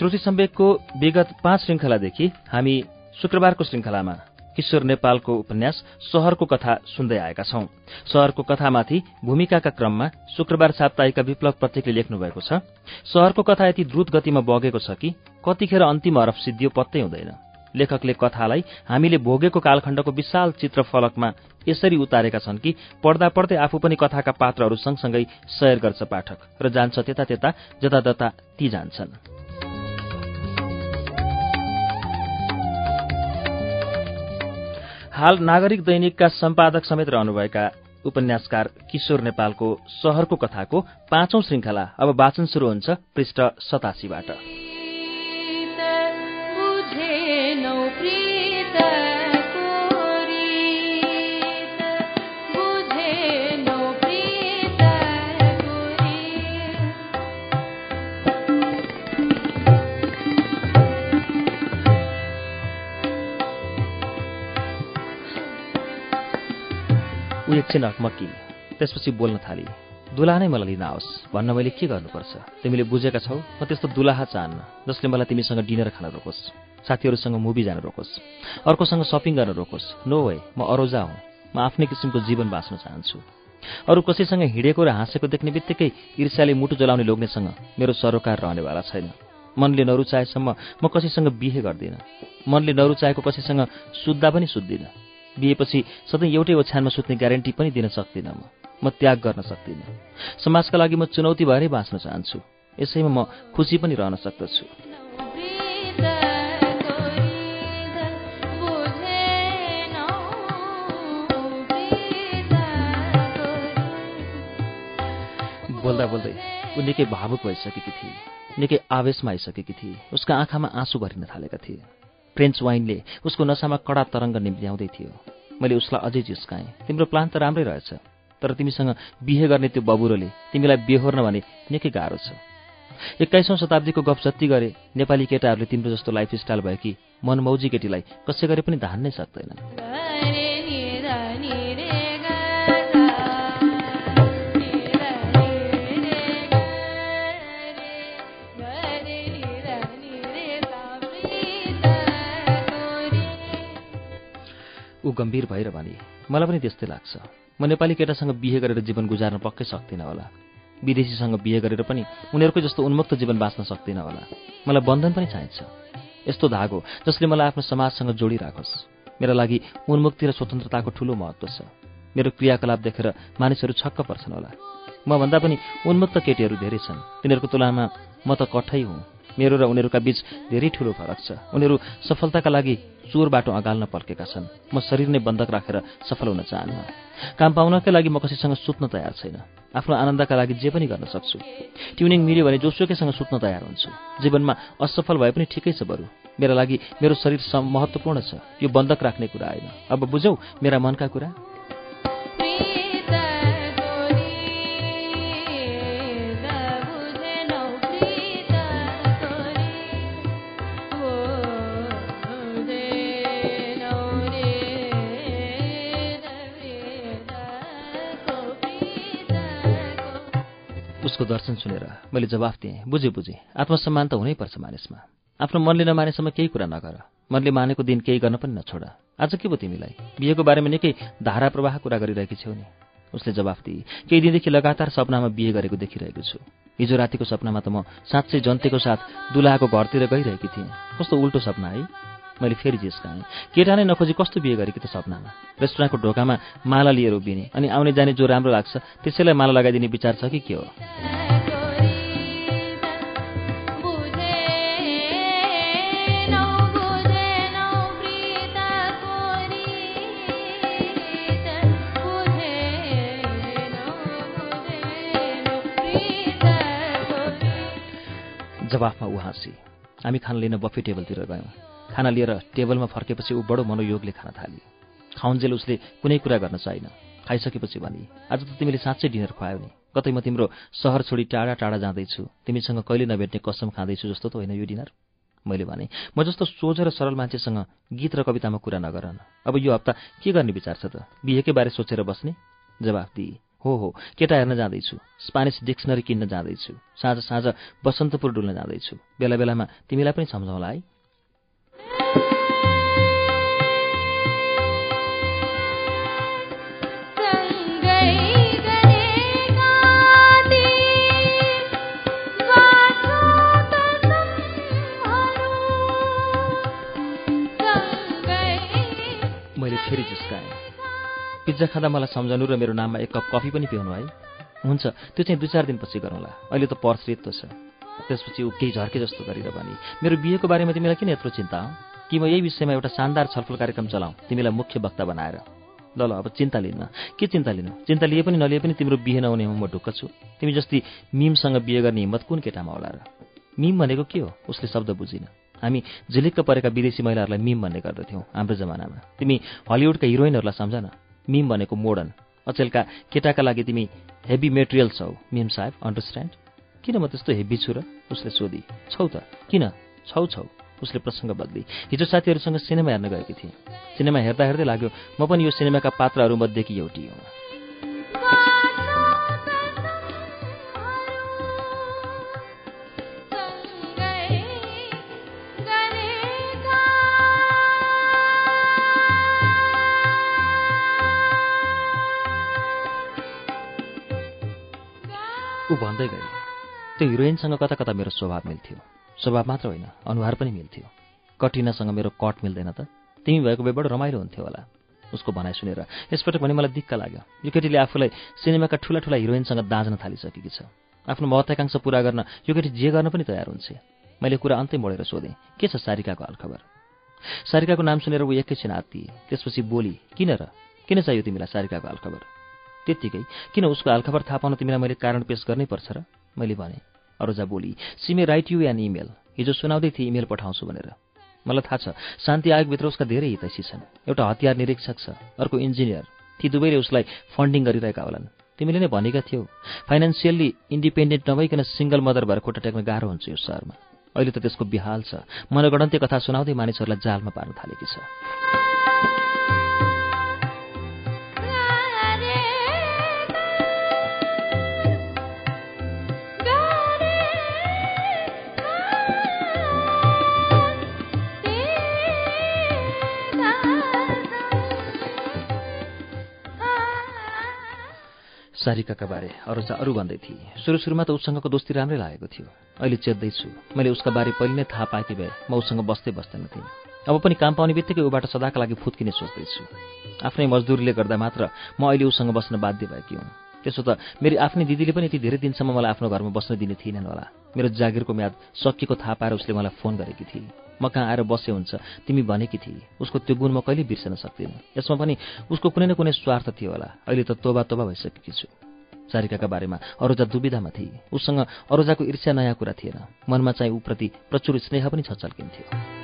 श्रुति सम्वेकको विगत पाँच श्रृङ्खलादेखि हामी शुक्रबारको श्रृङ्खलामा किशोर नेपालको उपन्यास शहरको कथा सुन्दै आएका छौं। शहरको कथामाथि भूमिकाका क्रममा शुक्रबार साप्ताहिकका विप्लव प्रत्येकले लेख्नु भएको छ शहरको कथा यति द्रुत गतिमा बगेको छ कि कतिखेर अन्तिम हरफ सिद्धियो पत्तै हुँदैन। लेखकले कथालाई हामीले भोगेको कालखण्डको विशाल चित्र फलकमा यसरी उतारेका छन् कि पढ्दा पढ्दै आफू पनि कथाका पात्रहरू सँगसँगै सयर गर्छ पाठक र जान्छ त्यता त्यता जतातता ती जान्छन्। हाल नागरिक दैनिकका सम्पादक समेत रहनुभएका उपन्यासकार किशोर नेपालको शहरको कथाको पाँचौं श्रृङ्खला अब वाचन शुरू हुन्छ पृष्ठ सतासीबाट। ऊ एकछिन हकमक्की त्यसपछि बोल्न थाली दुलाहा नै मलाई लिन आओस् भन्न मैले के गर्नुपर्छ? तिमीले बुझेका छौ म त्यस्तो दुलाहा चाहन्न जसले मलाई तिमीसँग डिनर खान रोकोस् साथीहरूसँग मुभी जान रोकोस् अर्कोसँग सपिङ गर्न रोकोस्। नो वे म अरोजा हुँ म आफ्नै किसिमको जीवन बाँच्न चाहन्छु। अरू कसैसँग हिँडेको र हाँसेको देख्ने बित्तिकै ईर्ष्याले मुटु जलाउने लोग्नेसँग मेरो सरोकार रहनेवाला छैन। मनले नरुचाएसम्म म कसैसँग बिहे गर्दिनँ। मनले नरुचाएको कसैसँग सुत्दा पनि सुत्दिनँ। बिहेपछि सधैँ एउटै ओछ्यानमा सुत्ने ग्यारेन्टी पनि दिन सक्दिनँ म। म त्याग गर्न सक्दिनँ। समाजका लागि म चुनौती भएरै बाँच्न चाहन्छु। यसैमा म खुसी पनि रहन सक्दछु। बोल्दा बोल्दै ऊ निकै भावुक भइसकेकी थिए। निकै आवेशमा आइसकेकी थिए। उसका आँखामा आँसु भरिन थालेका थिए। फ्रेन्च वाइनले उसको नसामा कडा तरङ्ग निम्त्याउँदै थियो। मैले उसलाई अझै जिस्काएँ तिम्रो प्लान त राम्रै रहेछ तर तिमीसँग बिहे गर्ने त्यो बबुरोले तिमीलाई बेहोर्न भने निकै गाह्रो छ। एक्काइसौँ शताब्दीको गफ जति गरे नेपाली केटाहरूले तिम्रो जस्तो लाइफस्टाइल भएकी मनमौजी केटीलाई कसै गरे पनि धान्नै सक्दैन ऊ गम्भीर भएर भने मलाई पनि त्यस्तै लाग्छ। म नेपाली केटासँग बिहे गरेर जीवन गुजार्न पक्कै सक्दिनँ होला। विदेशीसँग बिहे गरेर पनि उनीहरूकै जस्तो उन्मुक्त जीवन बाँच्न सक्दिनँ होला। मलाई बन्धन पनि चाहिन्छ। यस्तो धागो जसले मलाई आफ्नो समाजसँग जोडिराखोस्। मेरा लागि उन्मुक्ति र स्वतन्त्रताको ठूलो महत्व छ। मेरो क्रियाकलाप देखेर मानिसहरू छक्क पर्छन् होला। मभन्दा पनि उन्मुक्त केटीहरू धेरै छन्। तिनीहरूको तुलनामा म त कठै हुँ। मेरो र उनीहरूका बीच धेरै ठूलो फरक छ। उनीहरू सफलताका लागि चोर बाटो अगाल्न पल्केका छन्। म शरीर नै बन्धक राखेर सफल हुन चाहन्न। काम पाउनकै लागि म कसैसँग सुत्न तयार छैन। आफ्नो आनन्दका लागि जे पनि गर्न सक्छु। ट्युनिङ मिल्यो भने जोसुकैसँग सुत्न तयार हुन्छु। जीवनमा असफल भए पनि ठिकै छ बरु। मेरा लागि मेरो शरीर महत्त्वपूर्ण छ। यो बन्धक राख्ने कुरा होइन। अब बुझौ मेरा मनका कुरा? उसको दर्शन सुनेर मैले जवाफ दिएँ बुझे बुझेँ आत्मसम्मान त हुनैपर्छ मानिसमा। आफ्नो मनले नमानेसम्म केही कुरा नगर। मनले मानेको दिन केही गर्न पनि नछोड। आज के भयो तिमीलाई? बिहेको बारेमा निकै धारा प्रवाह कुरा गरिरहेकी छेउ नि। उसले जवाफ दिए केही दिनदेखि लगातार सपनामा बिहे गरेको देखिरहेको छु। हिजो रातिको सपनामा त म साँच्चै जन्तेको साथ दुलाहाको घरतिर गइरहेकी थिएँ। कस्तो उल्टो सपना है? मैले फेरि जिस्काएँ केटा नै नखोजी कस्तो बिहे गरेकी त सपनामा? रेस्टुरेन्टको ढोकामा माला लिएर उभिने अनि आउने जाने जो राम्रो लाग्छ त्यसैलाई माला लगाइदिने विचार छ कि के हो? जवाफमा ऊ हाँसी हामी खाना लिन बफे टेबलतिर गयौँ। खाना लिएर टेबलमा फर्केपछि ऊ बडो मनोयोगले खान थाली खाउन्जेल उसले कुनै कुरा गर्न चाहिन। खाइसकेपछि भनी आज त तिमीले साँच्चै डिनर खुवायो नि। कतै म तिम्रो सहर छोडी टाढा टाढा जाँदैछु। तिमीसँग कहिले नभेट्ने कसम खाँदैछु जस्तो त होइन यो डिनर? मैले भने म जस्तो सोझ र सरल मान्छेसँग गीत र कवितामा कुरा नगरन। अब यो हप्ता के गर्ने विचार छ त? बिहेकै बारे सोचेर बस्ने? जवाफ दिए हो हो केटा हेर्न जाँदैछु। स्पानिस डिक्सनरी किन्न जाँदैछु। साँझ साँझ बसन्तपुर डुल्न जाँदैछु। बेला बेलामा तिमीलाई पनि सम्झाउँला है? फेरि जिस्काएँ। पिज्जा खाँदा मलाई सम्झनु र मेरो नाममा एक कप कफी पनि पिउनु है। हुन्छ त्यो चाहिँ दुई चार दिनपछि गरौँला। अहिले त पर्स रित्तो छ। त्यसपछि ऊ केही झर्के जस्तो गरेर भने मेरो बिहेको बारेमा तिमीलाई किन यत्रो चिन्ता हो? कि म यही विषयमा एउटा शानदार छलफल कार्यक्रम चलाउँ तिमीलाई मुख्य वक्ता बनाएर? ल ल अब चिन्ता लिन्न। के चिन्ता लिनु? चिन्ता लिए पनि नलिए पनि तिम्रो बिहे नहुनेमा म ढुक्क छु। तिमी जस्तै मिमसँग बिहे गर्ने हिम्मत कुन केटामा होला र? मिम भनेको के हो? उसले शब्द बुझिन। हामी झिलिक्क परेका विदेशी महिलाहरूलाई मिम भन्ने गर्दथ्यौँ हाम्रो जमानामा। तिमी हलिउडका हिरोइनहरूलाई सम्झ न मिम भनेको मोडर्न। अचेलका केटाका लागि तिमी हेभी मेटेरियल छौ मिम साहेब अन्डरस्ट्यान्ड किन म त्यस्तो हेभी छु र उसले सोधी? छौ त। किन? छौ छौ। उसले प्रसङ्ग बदली। हिजो साथीहरूसँग सिनेमा हेर्न गएकी थिएँ। सिनेमा हेर्दा हेर्दै लाग्यो म पनि यो सिनेमाका पात्रहरूमध्येकी एउटी हुँ। भन्दै गयो त्यो हिरोइनसँग कता कता मेरो स्वभाव मिल्थ्यो? स्वभाव मात्र होइन अनुहार पनि मिल्थ्यो। कटिनासँग मेरो कट मिल्दैन त। तिमी भएको भए बडो रमाइलो हुन्थ्यो होला। उसको भनाइ सुनेर यसपटक भने मलाई दिक्क लाग्यो यो केटीले आफूलाई सिनेमाका ठुला ठुला हिरोइनसँग दाँज्न थालिसकेकी छ। आफ्नो महत्वाकांक्षा पुरा गर्न यो केटी जे गर्न पनि तयार हुन्छ। मैले कुरा अन्तै मोडेर सोधेँ के छ सारिकाको हालखबर? सारिकाको नाम सुनेर ऊ एकैछिन दिए त्यसपछि बोली किन र? किन चाहियो तिमीलाई सारिकाको हालखबर? त्यत्तिकै किन उसको हालखबर थाहा पाउन तिमीलाई मैले कारण पेश गर्नै पर्छ र? मैले भने अरोजा बोली सिमे राइट यु एन इमेल। हिजो सुनाउँदै थिएँ इमेल पठाउँछु भनेर। मलाई थाहा छ शान्ति आयोगभित्र उसका धेरै हितैषी छन्। एउटा हतियार निरीक्षक छ अर्को इन्जिनियर। ती दुवैले उसलाई फन्डिङ गरिरहेका होलान्। तिमीले नै भनेका थियौ फाइनेन्सियल्ली इन्डिपेन्डेन्ट नभइकन सिङ्गल मदर भएर खुट्टा टेक्न गाह्रो हुन्छ यो सहरमा। अहिले त त्यसको बिहाल छ। मनगणन्ते कथा सुनाउँदै मानिसहरूलाई जालमा पार्न थालेकी छ। सारिकाका बारे अरू अरू भन्दै थिए। सुरु सुरुमा त उसँगको दोस्ती राम्रै लागेको थियो। अहिले चेत्दैछु मैले उसका बारे पहिले नै थाहा पाएकी भए म उसँग बस्दै बस्दैन थिएँ। अब पनि काम पाउने बित्तिकै ऊबाट सदाका लागि फुत्किने सोच्दैछु। आफ्नै मजदुरीले गर्दा मात्र म अहिले उसँग बस्न बाध्य भएकी हुँ। त्यसो त मेरो आफ्नै दिदीले पनि यति धेरै दिनसम्म मलाई आफ्नो घरमा बस्न दिने थिएनन् होला। मेरो जागिरको म्याद सकिएको थाहा पाएर उसले मलाई फोन गरेकी थिए। म कहाँ आएर बसे हुन्छ? तिमी भनेकी थिए उसको त्यो गुण म कहिले बिर्सन सक्दिनँ। यसमा पनि उसको कुनै न कुनै स्वार्थ थियो होला। अहिले त तोबा तोबा भइसकेकी छु। सारिकाका बारेमा अरोजा दुविधामा थिए उसँग अरोजाको ईर्ष्या नयाँ कुरा थिएन। मनमा चाहिँ ऊप्रति प्रचुर स्नेह पनि छचल्किन्थ्यो।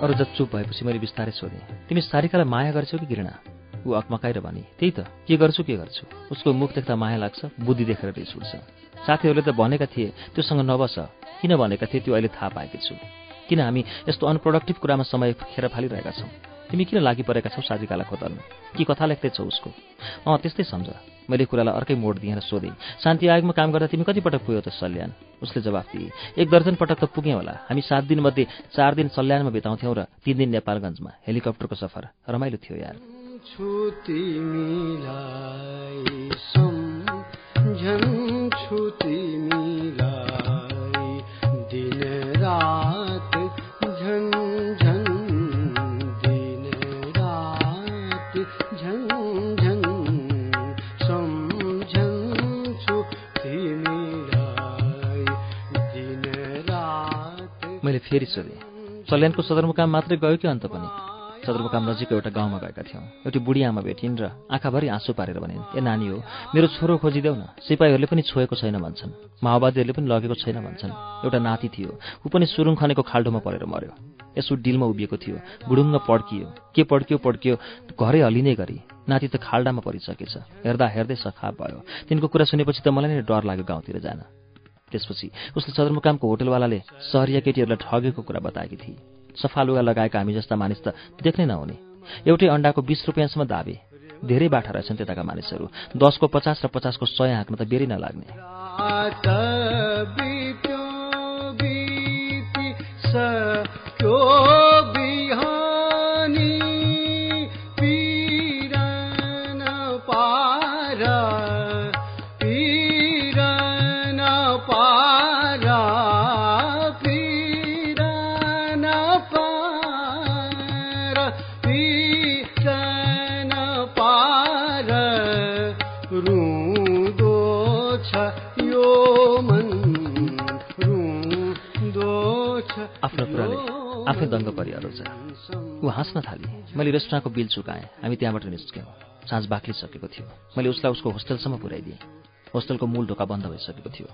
अरू चुप भएपछि मैले बिस्तारै सोधेँ तिमी सारिकालाई माया गर्छौ कि घृणा? ऊ अकमकाएर भने? त्यही त। के गर्छु के गर्छु? उसको मुख देख्दा माया लाग्छ बुद्धि देखेर रिस उठ्छ। साथीहरूले त भनेका थिए त्योसँग नबस। किन भनेका थिए त्यो अहिले थाहा पाएकी छु। किन हामी यस्तो अनप्रोडक्टिभ कुरामा समय खेर फालिरहेका छौँ? तिमी किन लागि परेका छौ सारिकालाई खोतल्न कि कथा लेख्दैछौ उसको? अँ त्यस्तै सम्झ। मैले कुरालाई अर्कै मोड दिएर सोधेँ। शान्ति आयोगमा काम गर्दा तिमी कति पटक पुग्यौ त सल्यान? उसले जवाफ दिए। एक दर्जन पटक त पुगेँ होला। हामी सात दिनमध्ये चार दिन सल्यानमा बिताउँथ्यौँ र तिन दिन नेपालगञ्जमा। हेलिकप्टरको सफर रमाइलो थियो यार। फेरि सोधेँ। सल्यानको सदरमुकाम मात्रै गयो कि अन्त पनि? सदरमुकाम नजिकको एउटा गाउँमा गएका थियौँ। एउटी बुढी आमा भेटिन् र आँखाभरि आँसु पारेर भनिन् ए नानी हो मेरो छोरो खोजिदेऊ न। सिपाहीहरूले पनि छोएको छैन भन्छन्। माओवादीहरूले पनि लगेको छैन भन्छन्। एउटा नाति थियो। ऊ पनि सुरुङ खनेको खाल्डोमा परेर मर्यो यसो डिलमा उभिएको थियो। गुडुङ्ग पड्कियो। के पड्कियो पड्कियो। घरै हलिने गरी। नाति त खाल्डामा परिसकेछ। हेर्दा हेर्दै सखाप भयो। तिनको कुरा सुनेपछि त मलाई नै डर लाग्यो गाउँतिर जान। त्यसपछि उसले सदरमुकामको होटलवालाले सहरिया केटीहरूलाई ठगेको कुरा बताएकी थिए सफा लुगा लगाएका हामी जस्ता मानिस त देख्नै नहुने। एउटै अन्डाको बिस रुपियाँसम्म दाबे। धेरै बाठा रहेछन् त्यताका मानिसहरू। दसको पचास र पचासको सय हाँक्न त बेरै नलाग्ने। आफै दङ्ग परिहाल्छ ऊ हाँस्न थाली। मैले रेस्टुराँको बिल चुकाएँ। हामी त्यहाँबाट निस्क्यौँ। साँझ बाक्लिसकेको थियो। मैले उसलाई उसको होस्टेलसम्म पुर्याइदिएँ होस्टेलको मूल ढोका बन्द भइसकेको थियो।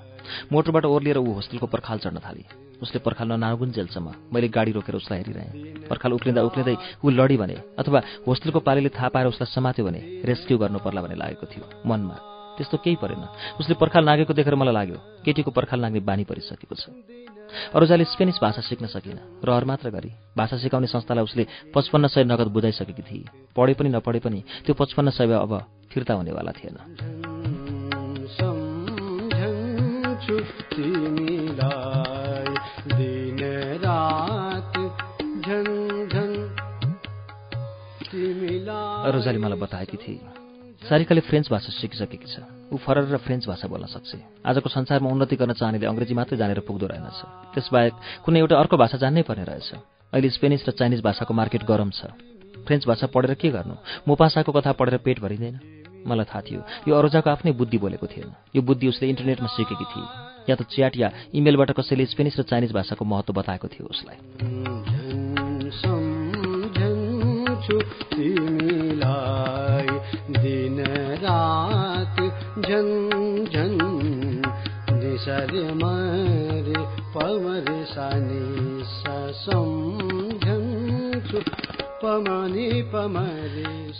मोटरबाट ओर्लिएर ऊ होस्टेलको पर्खाल चढ्न थाली। उसले पर्खाल ननागुन जेलसम्म मैले गाडी रोकेर उसलाई हेरिरहेँ। पर्खाल उक्लिँदा उक्लिँदै ऊ लडी भने अथवा होस्टेलको पालीले थाहा पाएर उसलाई समात्यो भने रेस्क्यु गर्नु पर्ला भन्ने लागेको थियो। मनमा त्यस्तो केही परेन। उसले पर्खाल नागेको देखेर मलाई लाग्यो केटीको पर्खाल नाग्ने बानी परिसकेको छ। अरूजाले स्पेनिस भाषा सिक्न सकिन रहर मात्र गरी। भाषा सिकाउने संस्थालाई उसले पचपन्न सय नगद बुझाइसकेकी थिए। पढे पनि नपढे पनि त्यो पचपन्न सय अब फिर्ता हुनेवाला थिएन। रोजाले मलाई बताएकी थिए सारिकाले फ्रेन्च भाषा सिकिसकेकी छ। ऊ फरर र फ्रेन्च भाषा बोल्न सक्छ। आजको संसारमा उन्नति गर्न चाहनेले अङ्ग्रेजी मात्रै जानेर पुग्दो रहेनछ। त्यसबाहेक कुनै एउटा अर्को भाषा जान्नै पर्ने रहेछ। अहिले स्पेनिस र चाइनिज भाषाको मार्केट गरम छ। फ्रेन्च भाषा पढेर के गर्नु? मोपासाको कथा पढेर पेट भरिँदैन। मलाई थाहा थियो यो अरोजाको आफ्नै बुद्धि बोलेको थिएन। यो बुद्धि उसले इन्टरनेटमा सिकेकी थिए। या त च्याट या इमेलबाट कसैले स्पेनिस र चाइनिज भाषाको महत्त्व बताएको थियो उसलाई।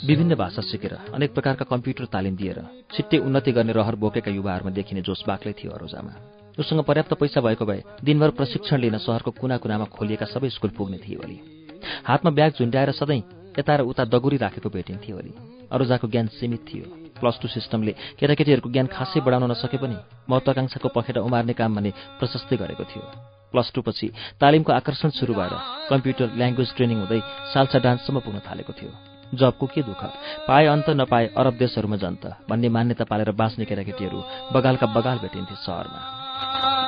विभिन्न भाषा सिकेर अनेक प्रकारका कम्प्युटर तालिम दिएर छिट्टै उन्नति गर्ने रहर बोकेका युवाहरूमा देखिने जोस बाक्लै थियो अरोजामा। उसँग पर्याप्त पैसा भएको भए दिनभर प्रशिक्षण लिन सहरको कुना कुनामा खोलिएका सबै स्कुल पुग्ने थियो अरे हातमा ब्याग झुन्ड्याएर सधैँ यता र उता दगुरी राखेको भेटिन्थ्यो अरे अरोजाको ज्ञान सीमित थियो। प्लस टू सिस्टमले केटाकेटीहरूको ज्ञान खासै बढाउन नसके पनि महत्वाकांक्षाको पखेटा उमार्ने काम भने प्रशस्तै गरेको थियो। प्लस टू पछि तालिमको आकर्षण सुरु भएर कम्प्युटर ल्याङ्ग्वेज ट्रेनिङ हुँदै सालसा डान्ससम्म पुग्न थालेको थियो। जबको के दुःख? पाए अन्त नपाए अरब देशहरूमा जन्त भन्ने मान्यता पालेर बाँच्ने केटाकेटीहरू बगालका बगाल भेटिन्थे सहरमा।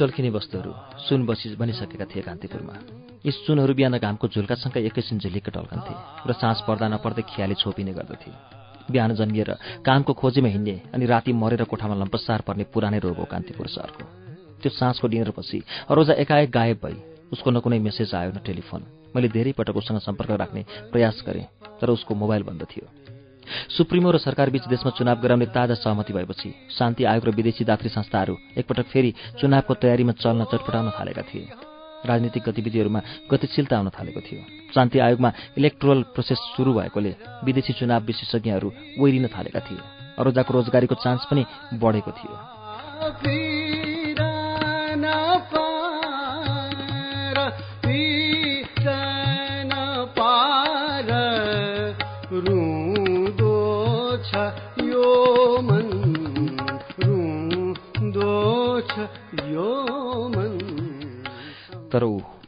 टल्किने वस्तुहरू सुन बसी बनिसकेका थिए कान्तिपुरमा। यी सुनहरू बिहान घामको झुल्कासँगै एकैछिन झिलिक्क टल्कन्थे र साँझ पर्दा नपर्दै खियाले छोपिने गर्दथे। बिहान जन्मिएर कामको खोजीमा हिँड्ने अनि राति मरेर कोठामा लम्पसार पर्ने पुरानै रोग हो कान्तिपुर सहरको। त्यो साँझको डिनरपछि अरोजा एकाएक गायब भई उसको न कुनै मेसेज आयो न टेलिफोन। मैले धेरै पटक उसँग सम्पर्क राख्ने प्रयास गरेँ तर उसको मोबाइल बन्द थियो। सुप्रिमो र सरकारबीच देशमा चुनाव गराउने ताजा सहमति भएपछि शान्ति आयोग र विदेशी दात्री संस्थाहरू एकपटक फेरि चुनावको तयारीमा चल्न चटपटाउन थालेका थिए। राजनीतिक गतिविधिहरूमा गतिशीलता आउन थालेको थियो। शान्ति आयोगमा इलेक्ट्रोल प्रोसेस सुरु भएकोले विदेशी चुनाव विशेषज्ञहरू ओइरिन थालेका थिए। अरोजाको रोजगारीको चान्स पनि बढेको थियो।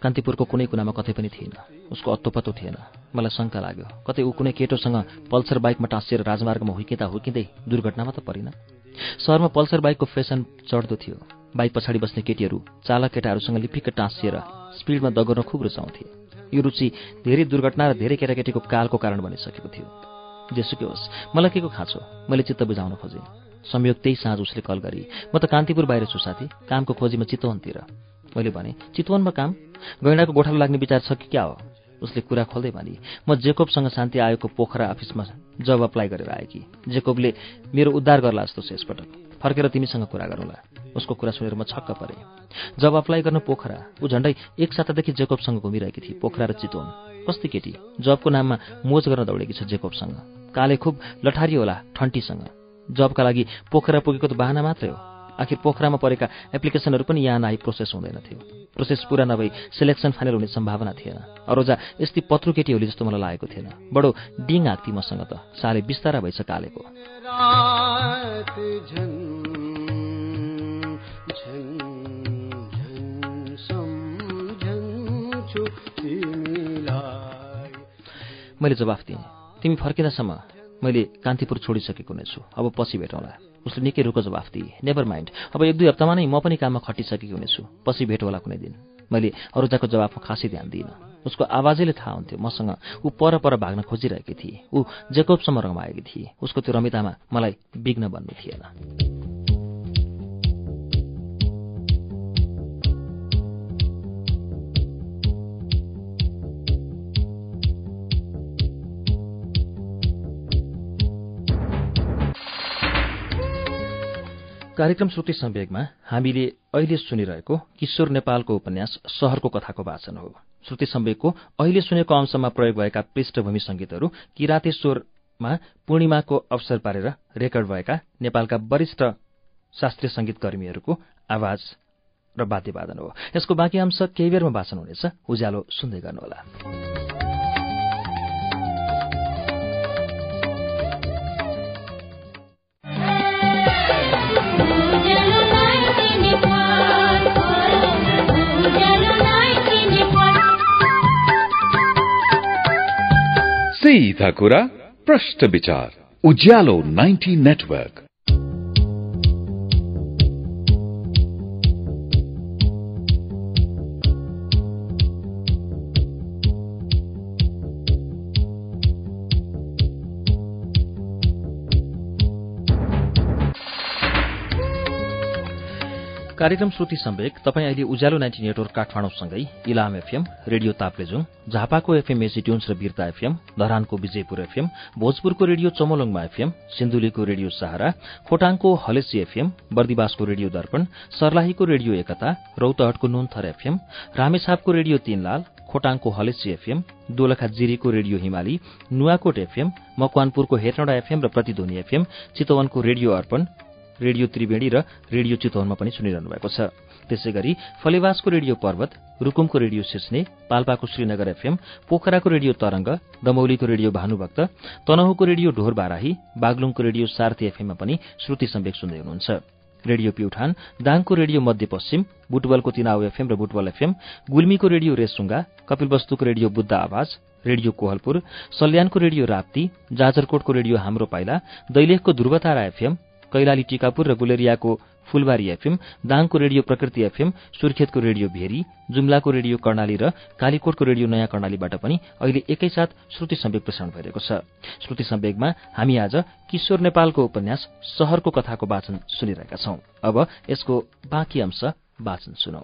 कान्तिपुरको कुनै कुनामा कतै पनि थिएन। उसको अत्तोपत्तो थिएन। मलाई शङ्का लाग्यो। कतै ऊ कुनै केटोसँग पल्सर बाइकमा टाँसिएर राजमार्गमा हुर्किँदा हुर्किँदै दुर्घटनामा त परिन? सहरमा पल्सर बाइकको फेसन चढ्दो थियो। बाइक पछाडि बस्ने केटीहरू चालक केटाहरूसँग लिपिक्क टाँसिएर स्पिडमा दगर्न खुब रुचाउँथे। यो रुचि धेरै दुर्घटना र धेरै केटाकेटीको कालको कारण बनिसकेको थियो। जेसुकै होस् मलाई के को खाँचो? मैले चित्त बुझाउन खोजेँ। संयोग त्यही साँझ उसले कल गरी म त कान्तिपुर बाहिर छु साथी। कामको खोजीमा चितवनतिर। मैले भने चितवनमा काम? गैँडाको गोठालो लाग्ने विचार छ कि क्या हो? उसले कुरा खोल्दै भने म जेकोबसँग शान्ति आयोगको पोखरा अफिसमा जब अप्लाई गरेर आएँ कि? जेकोबले मेरो उद्धार गर्ला जस्तो छ यसपटक। फर्केर तिमीसँग कुरा गरौँला। उसको कुरा सुनेर म छक्क परेँ। जब अप्लाई गर्न पोखरा ऊ झन्डै एक सातादेखि जेकोबसँग घुमिरहेकी थिए पोखरा र चितवन। कस्ती केटी? जबको नाममा मोज गर्न दौडेकी छ जेकोबसँग। काले खुब लठारी होला ठन्टीसँग। जबका लागि पोखरा पुगेको त बाहना मात्रै हो। आखिर पोखरामा परेका एप्लिकेसनहरू पनि यहाँ नआई प्रोसेस हुँदैन थियो। प्रोसेस पुरा नभई सेलेक्सन फाइनल हुने सम्भावना थिएन। अरोजा यस्तै पत्रु केटीहरूले जस्तो मलाई लागेको थिएन। बडो डिङ आक्ति मसँग त। साले बिस्तारा भइस कालेको मैले जवाफ दिएँ। तिमी फर्किँदासम्म मैले कान्तिपुर छोडिसकेको नै छु। अब पछि भेटौँला। उसले निकै रुको जवाफ दिए। नेभर माइन्ड अब एक दुई हप्तामा नै म पनि काममा खटिसकेको हुनेछु पछि भेट होला कुनै दिन। मैले अरूजाको जवाफमा खासै ध्यान दिइनँ। उसको आवाजैले थाहा हुन्थ्यो। मसँग ऊ पर पर भाग्न खोजिरहेकी थिए। ऊ जेकोबसम्म रमाएकी थिए। उसको त्यो रमितामा मलाई विघ्न बन्नु थिएन। कार्यक्रम श्रुति सम्वेगमा हामीले अहिले सुनिरहेको किशोर नेपालको उपन्यास शहरको कथाको वाचन हो। श्रुति सम्वेकको अहिले सुनेको अंशमा प्रयोग भएका पृष्ठभूमि संगीतहरू किरातेश्वरमा पूर्णिमाको अवसर पारेर रेकर्ड भएका नेपालका वरिष्ठ शास्त्रीय संगीत कर्मीहरूको आवाज र वाद्यवादन हो। यसको बाँकी अंश केही बेरमा वाचन हुनेछ। उज्यालो सुन्दै गर्नुहोला। सीधा कुरा प्रश्न विचार उज्यालो 90 नेटवर्क कार्यक्रम श्रुति सम्वेक तपाईँ अहिले उज्यालो नाइन्टी नेटवर्क काठमाडौँसँगै इलाम एफएम रेडियो ताप्लेजुङ झापाको एफएम एसी ट्युन्स र वीरता एफएम धरानको विजयपुर एफएम भोजपुरको रेडियो चमोलङमा एफएम सिन्धुलीको रेडियो सहारा खोटाङको हलेसी एफएम बर्दिवासको रेडियो दर्पण सर्लाहीको रेडियो एकता रौतहटको नुनथर एफएम रामेछापको रेडियो तीनलाल खोटाङको हलेसी एफएम दोलखा जिरीको रेडियो हिमाली नुवाकोट एफएम मकवानपुरको हेटौँडा एफएम र प्रतिध्वनि एफएम चितवनको रेडियो अर्पण रेडियो त्रिवेणी र रेडियो चितवनमा पनि सुनिरहनु भएको छ। त्यसै गरी फलेवासको रेडियो पर्वत रुकुमको रेडियो सिस्ने पाल्पाको श्रीनगर एफएम पोखराको रेडियो तरंग दमौलीको रेडियो भानुभक्त तनहुको रेडियो ढोर बाराही बागलुङको रेडियो सार्थी एफएममा पनि श्रुति सम्वेक सुन्दै हुनुहुन्छ। रेडियो प्युठान दाङको रेडियो मध्यपश्चिम बुटवलको तिनाउ एफएम र बुटवल एफएम गुल्मीको रेडियो रेसुङ्गा कपिलवस्तुको रेडियो बुद्ध आवाज रेडियो कोहलपुर सल्यानको रेडियो राप्ती जाजरकोटको रेडियो हाम्रो पाइला दैलेखको ध्रुवतारा एफएम कैलाली टिकापुर र गुलेरियाको फुलबारी एफएम दाङको रेडियो प्रकृति एफएम सुर्खेतको रेडियो भेरी जुम्लाको रेडियो कर्णाली र कालीकोटको रेडियो नयाँ कर्णालीबाट पनि अहिले एकैसाथ श्रुति सम्वेक प्रसारण भइरहेको छ। श्रुति सम्वेकमा हामी आज किशोर नेपालको उपन्यास शहरको कथाको वाचन सुनिरहेका छौं। अब यसको बाँकी अंश वाचन सुनौ।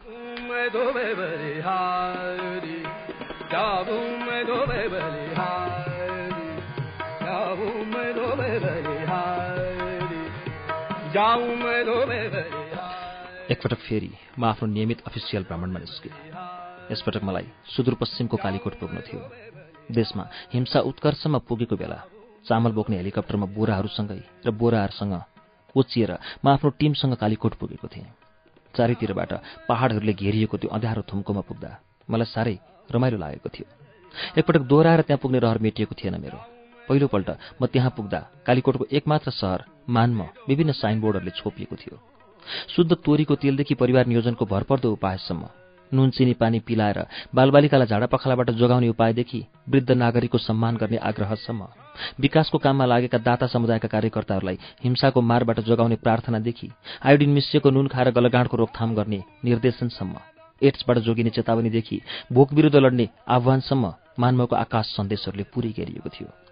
एकपटक फेरि म आफ्नो नियमित अफिसियल भ्रमणमा निस्केँ। यसपटक मलाई सुदूरपश्चिमको कालीकोट पुग्नु थियो। देशमा हिंसा उत्कर्षमा पुगेको बेला चामल बोक्ने हेलिकप्टरमा बोराहरूसँगै र बोराहरूसँग ओचिएर म आफ्नो टिमसँग कालीकोट पुगेको थिएँ। चारैतिरबाट पहाडहरूले घेरिएको त्यो अँध्यारो थुम्कोमा पुग्दा मलाई साह्रै रमाइलो लागेको थियो। एकपटक दोहोऱ्याएर त्यहाँ पुग्ने रहर मेटिएको थिएन मेरो। पहिलोपल्ट म त्यहाँ पुग्दा कालीकोटको एकमात्र सहर मानमा विभिन्न साइनबोर्डहरूले छोपिएको थियो। शुद्ध तोरीको तेलदेखि परिवार नियोजनको भरपर्दो उपायसम्म नुन चिनी पानी पिलाएर बालबालिकालाई झाडा पखालाबाट जोगाउने उपायदेखि वृद्ध नागरिकको सम्मान गर्ने आग्रहसम्म विकासको काममा लागेका दाता समुदायका कार्यकर्ताहरूलाई हिंसाको मारबाट जोगाउने प्रार्थनादेखि आयोडिन मिसिएको नुन खाएर गलगाँडको रोकथाम गर्ने निर्देशनसम्म एड्सबाट जोगिने चेतावनीदेखि भोक विरुद्ध लड्ने आह्वानसम्म मानवको आकाश सन्देशहरूले पुरै घेरिएको थियो।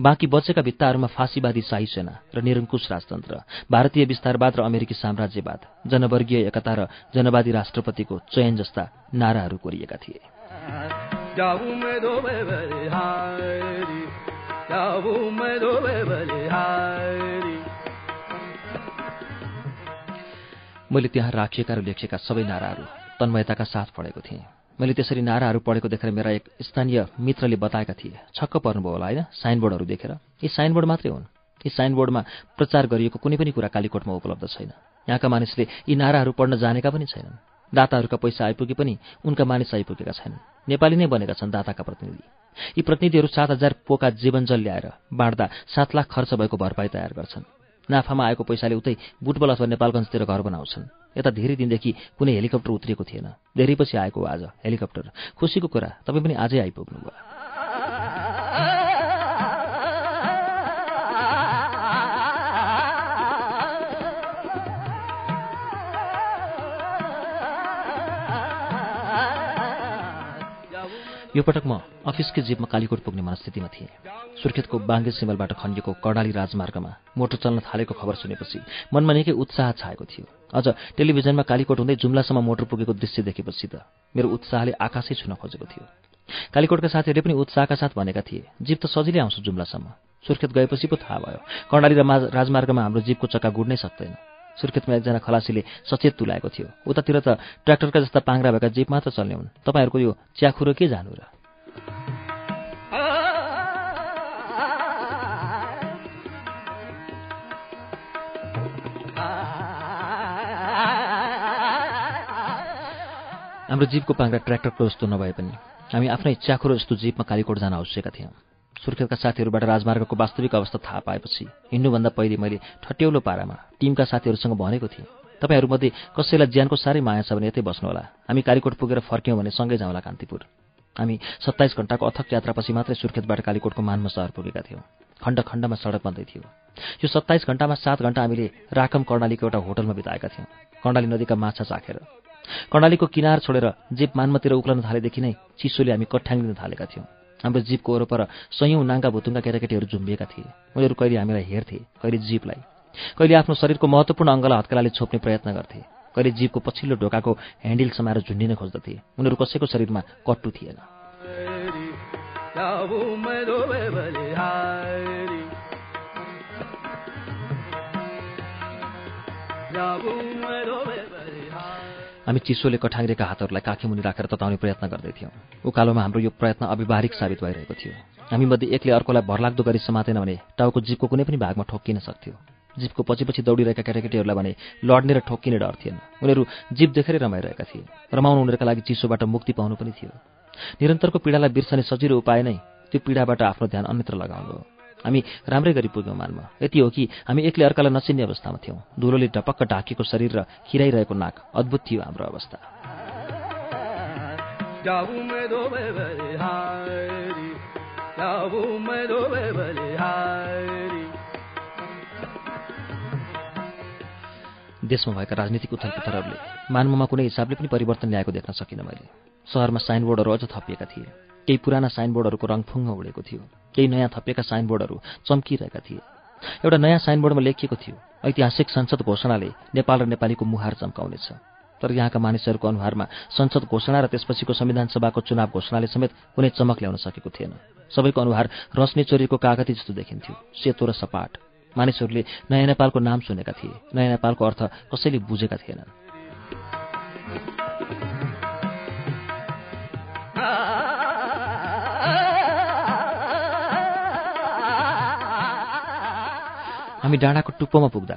बाँकी बचेका भित्ताहरूमा फाँसीवादी शाही सेना र निरङ्कुश राजतन्त्र भारतीय विस्तारवाद र अमेरिकी साम्राज्यवाद जनवर्गीय एकता र जनवादी राष्ट्रपतिको चयन जस्ता नाराहरू कोरिएका थिए। मैले त्यहाँ राखिएका र लेखिएका सबै नाराहरू तन्मयताका साथ पढेको थिएँ। मैले त्यसरी नाराहरू पढेको देखेर मेरा एक स्थानीय मित्रले बताएका थिए। छक्क पर्नुभयो होला होइन? साइनबोर्डहरू देखेर। यी साइनबोर्ड मात्रै हुन्। यी साइनबोर्डमा प्रचार गरिएको कुनै पनि कुरा कालीकोटमा उपलब्ध छैन। यहाँका मानिसले यी नाराहरू पढ्न जानेका पनि छैनन्। दाताहरूका पैसा आइपुगे पनि उनका मानिस आइपुगेका छैनन्। नेपाली नै बनेका छन् दाताका प्रतिनिधि। यी प्रतिनिधिहरू सात हजार पोका जीवनजल ल्याएर बाँड्दा सात लाख खर्च भएको भरपाई तयार गर्छन्। नाफामा आएको पैसाले उतै बुटबल अथवा नेपालगञ्जतिर घर बनाउँछन्। यता धेरै दिनदेखि कुनै हेलिकप्टर उत्रिएको थिएन। धेरै पछि आएको आज हेलिकप्टर। खुसीको कुरा तपाईँ पनि आजै आइपुग्नुभयो। यो पटक म अफिसकै जीपमा कालीकोट पुग्ने मनस्थितिमा थिएँ। सुर्खेतको बाङ्गे सिमलबाट खनिएको कर्णाली राजमार्गमा मोटर चल्न थालेको खबर सुनेपछि मनमा निकै उत्साह छाएको थियो। अझ टेलिभिजनमा कालीकोट हुँदै जुम्लासम्म मोटर पुगेको दृश्य देखेपछि त मेरो उत्साहले आकाशै छुन खोजेको थियो। कालीकोटका साथीहरूले पनि उत्साहका साथ भनेका थिए जीप त सजिलै आउँछ जुम्लासम्म। सुर्खेत गएपछि पो थाहा भयो। कर्णाली र राजमार्गमा हाम्रो जीपको चक्का गुड्नै सक्दैन सुर्खेतमा एकजना खलासीले सचेत तुलाएको थियो। उतातिर त ट्र्याक्टरका जस्ता पाङ्रा भएका जीप मात्र चल्ने हुन्। तपाईँहरूको यो च्याखुरो के जानु र? हाम्रो जीपको पाङ्रा ट्र्याक्टरको जस्तो नभए पनि हामी आफ्नै च्याखुरो जस्तो जीपमा कालीकोट जान आवश्यका थियौँ। सुर्खेतका साथीहरूबाट राजमार्गको वास्तविक अवस्था थाहा पाएपछि हिँड्नुभन्दा पहिले मैले ठट्यौलो पारामा टिमका साथीहरूसँग भनेको थिएँ तपाईँहरूमध्ये कसैलाई ज्यानको साह्रै माया छ भने यतै बस्नुहोला। हामी कालीकोट पुगेर फर्क्यौँ भने सँगै जाउँला कान्तिपुर। हामी सत्ताइस घन्टाको अथक यात्रापछि मात्रै सुर्खेतबाट कालीकोटको मानमा सहर पुगेका थियौँ। खण्ड खण्डमा सडक बन्दै थियो। यो सत्ताइस घन्टामा सात घन्टा हामीले राकम कर्णालीको एउटा होटलमा बिताएका थियौँ। कर्णाली नदीका माछा चाखेर। कर्णालीको किनार छोडेर जीप मानमतिर उक्लन थालेदेखि नै चिसोले हामी कठ्याङ्गिन थालेका थियौँ हाम्रो जीपको वरपर सयौँ नाङ्गा भुतुङ्गा केटाकेटीहरू झुम्बिएका थिए उनीहरू कहिले हामीलाई हेर्थे कहिले जीपलाई कहिले आफ्नो शरीरको महत्त्वपूर्ण अङ्गलाई हत्केलाले छोप्ने प्रयत्न गर्थे कहिले जीपको पछिल्लो ढोकाको ह्यान्डिल समाएर झुन्डिन खोज्दथे उनीहरू कसैको शरीरमा कट्टु थिएन हामी चिसोले कठाङ्ग्रेका हातहरूलाई काखीमुनि राखेर तताउने प्रयत्न गर्दैथ्यौँ उकालोमा हाम्रो यो प्रयत्न अविवाहिक साबित भइरहेको थियो। हामीमध्ये एकले अर्कोलाई भरलाग्दो गरी समातेन भने टाउको जिपको कुनै पनि भागमा ठोक्किन सक्थ्यो। जिपको पछि पछि दौडिरहेका केटाकेटीहरूलाई भने लड्ने र ठोक्किने डर थिएन। उनीहरू जिप देखेरै रमाइरहेका थिए। रमाउनु उनीहरूका लागि चिसोबाट मुक्ति पाउनु पनि थियो। निरन्तरको पीडालाई बिर्सने सजिलो उपाय नै त्यो पीडाबाट आफ्नो ध्यान अन्यत्र लगाउनु हो। हामी राम्रै गरी पुग्यौँ मानमा यति हो कि हामी एक्लै अर्कालाई नचिन्ने अवस्थामा थियौँ। धुलोले ढपक्क ढाकेको शरीर र खिराइरहेको नाक अद्भुत थियो हाम्रो अवस्था। देशमा भएका राजनीतिक उथलपुथलहरूले मानवमा कुनै हिसाबले पनि परिवर्तन ल्याएको देख्न सकिनँ मैले। सहरमा साइनबोर्डहरू अझ थपिएका थिए। केही पुराना साइनबोर्डहरूको रङ फुङ्ग उडेको थियो। केही नयाँ थपिएका साइनबोर्डहरू चम्किरहेका थिए। एउटा नयाँ साइनबोर्डमा लेखिएको थियो ऐतिहासिक संसद घोषणाले नेपाल र नेपालीको मुहार चम्काउनेछ। तर यहाँका मानिसहरूको अनुहारमा संसद घोषणा र त्यसपछिको संविधान सभाको चुनाव घोषणाले समेत कुनै चमक ल्याउन सकेको थिएन। सबैको अनुहार रस्ने चोरीको कागती जस्तो देखिन्थ्यो सेतो र सपाट। मानिसहरूले नयाँ नेपालको नाम सुनेका थिए। नयाँ नेपालको अर्थ कसैले बुझेका थिएनन्। हामी डाँडाको टुप्पोमा पुग्दा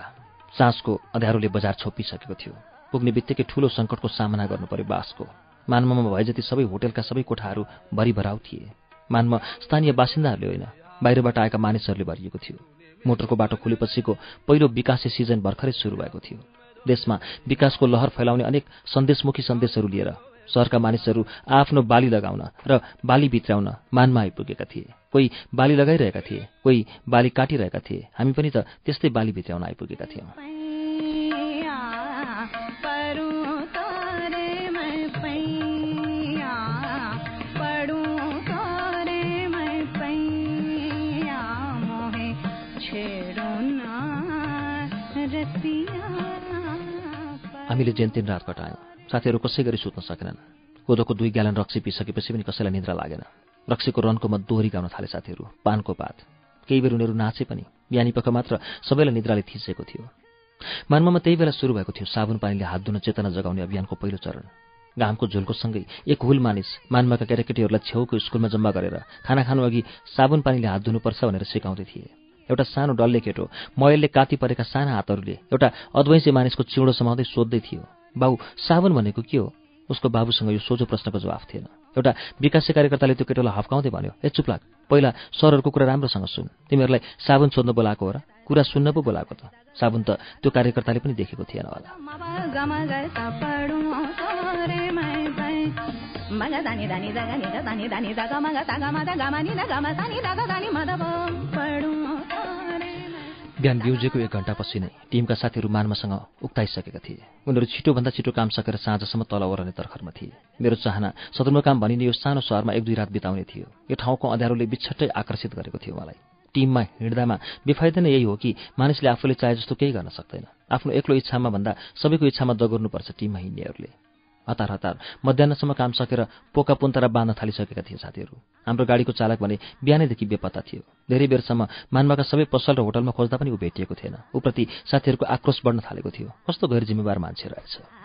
साँझको अँध्यारोले बजार छोपिसकेको थियो। पुग्ने बित्तिकै ठूलो सङ्कटको सामना गर्नु पर्यो बासको। मानमा भए जति सबै होटेलका सबै कोठाहरू भरिभराउ थिए। मानमा स्थानीय बासिन्दाहरूले होइन बाहिरबाट आएका मानिसहरूले भरिएको थियो। मोटरको बाटो खुलेपछिको पहिलो विकासे सिजन भर्खरै सुरु भएको थियो। देशमा विकासको लहर फैलाउने अनेक सन्देशमुखी सन्देशहरू लिएर सहरका मानिसहरू आफ्नो बाली लगाउन र बाली भित्राउन मानमा आइपुगेका थिए। कोही बाली लगाइरहेका थिए कोही बाली काटिरहेका थिए। हामी पनि त त्यस्तै बाली भित्राउन आइपुगेका थियौँ। हामीले जेनतेन रात कटायौँ। साथीहरू कसै गरी सुत्न सकेनन्। कोदोको दुई ग्यालन रक्सी पिसकेपछि पनि कसैलाई निद्रा लागेन। रक्सीको रनको मत दोहोरी गाउन थाले साथीहरू पानको पात। केही बेर उनीहरू नाचे पनि बिहानी पख मात्र सबैलाई निद्राले थिचेको थियो। मानमा त्यही बेला सुरु भएको थियो साबुन पानीले हात धुन चेतना जगाउने अभियानको पहिलो चरण। घामको झुलको सँगै एक हुल मानिस मानमाका केटाकेटीहरूलाई छेउको स्कुलमा जम्मा गरेर खाना खानु अघि साबुन पानीले हात धुनुपर्छ भनेर सिकाउँदै थिए। एउटा सानो डल्ले केटो मयलले काती परेका साना हातहरूले एउटा अद्वैंसी मानिसको चिउँडो समाउँदै सोध्दै थियो बाबु साबुन भनेको के हो उसको बाबुसँग यो सोझो प्रश्नको जवाफ थिएन एउटा विकासे कार्यकर्ताले त्यो केटोलाई हप्काउँदै भन्यो ए चुप्लाक पहिला सरहरूको कुरा राम्रोसँग सुन तिमीहरूलाई साबुन सोध्न बोलाएको हो र कुरा सुन्न पो बोलाएको त साबुन त त्यो कार्यकर्ताले पनि देखेको थिएन होला बिहान बिउजेको एक घन्टापछि नै टिमका साथीहरू मानमासँग उक्ताइसकेका थिए। उनीहरू छिटोभन्दा छिटो काम सकेर साँझसम्म तल ओर्ने तर्खरमा थिए। मेरो चाहना सदरमुकाम भनिने यो सानो सहरमा एक दुई रात बिताउने थियो। यो ठाउँको अँध्यारोले बिछट्टै आकर्षित गरेको थियो मलाई। टिममा हिँड्दामा बेफाइदा नै यही हो कि मानिसले आफूले चाहे जस्तो केही गर्न सक्दैन। आफ्नो एक्लो इच्छामा भन्दा सबैको इच्छामा दगोर्नुपर्छ टिममा हिँड्नेहरूले। हतार हतार मध्याहसम्म काम सकेर पोका पुन्तरा बाँध्न थालिसकेका थिए साथीहरू। हाम्रो गाडीको चालक भने बिहानैदेखि बेपत्ता थियो। धेरै बेरसम्म मानवाका सबै पसल र होटलमा खोज्दा पनि ऊ भेटिएको थिएन। ऊप्रति साथीहरूको आक्रोश बढ्न थालेको थियो। कस्तो गैर जिम्मेवार मान्छे रहेछ।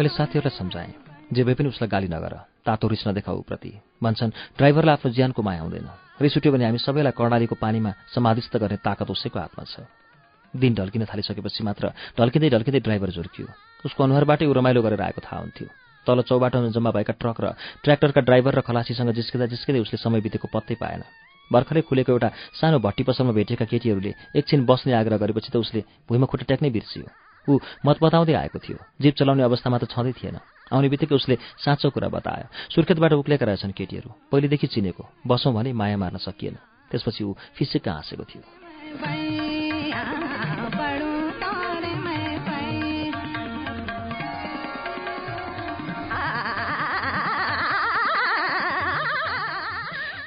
मैले साथीहरूलाई सम्झाएँ जे भए पनि उसलाई गाली नगर तातो रिस नदेखाऊ प्रति। भन्छन् ड्राइभरलाई आफ्नो ज्यानको माया हुँदैन। रिस उठ्यो भने हामी सबैलाई कर्णालीको पानीमा समाधिस्त गर्ने ताकत उसैको हातमा छ। दिन ढल्किन थालिसकेपछि मात्र ढल्किँदै ढल्किँदै ड्राइभर झुर्कियो। उसको अनुहारबाटै ऊ रमाइलो गरेर आएको थाहा हुन्थ्यो। तल चौबाटोमा जम्मा भएका ट्रक र ट्र्याक्टरका ड्राइभर र खलासीसँग जिस्किँदा जिस्किँदै उसले समय बितेको पत्तै पाएन। भर्खरै खुलेको एउटा सानो भट्टी पसलमा भेटेका केटीहरूले एकछिन बस्ने आग्रह गरेपछि त उसले भुइँमा खुट्टा ट्याक्नै बिर्सियो। ऊ मत बताउँदै आएको थियो। जीप चलाउने अवस्थामा त छँदै थिएन। आउने बित्तिकै उसले साँचो कुरा बतायो। सुर्खेतबाट उक्लेका रहेछन् केटीहरू। पहिलेदेखि चिनेको। बसौँ भने माया मार्न सकिएन। त्यसपछि ऊ फिसिक्क हाँसेको थियो।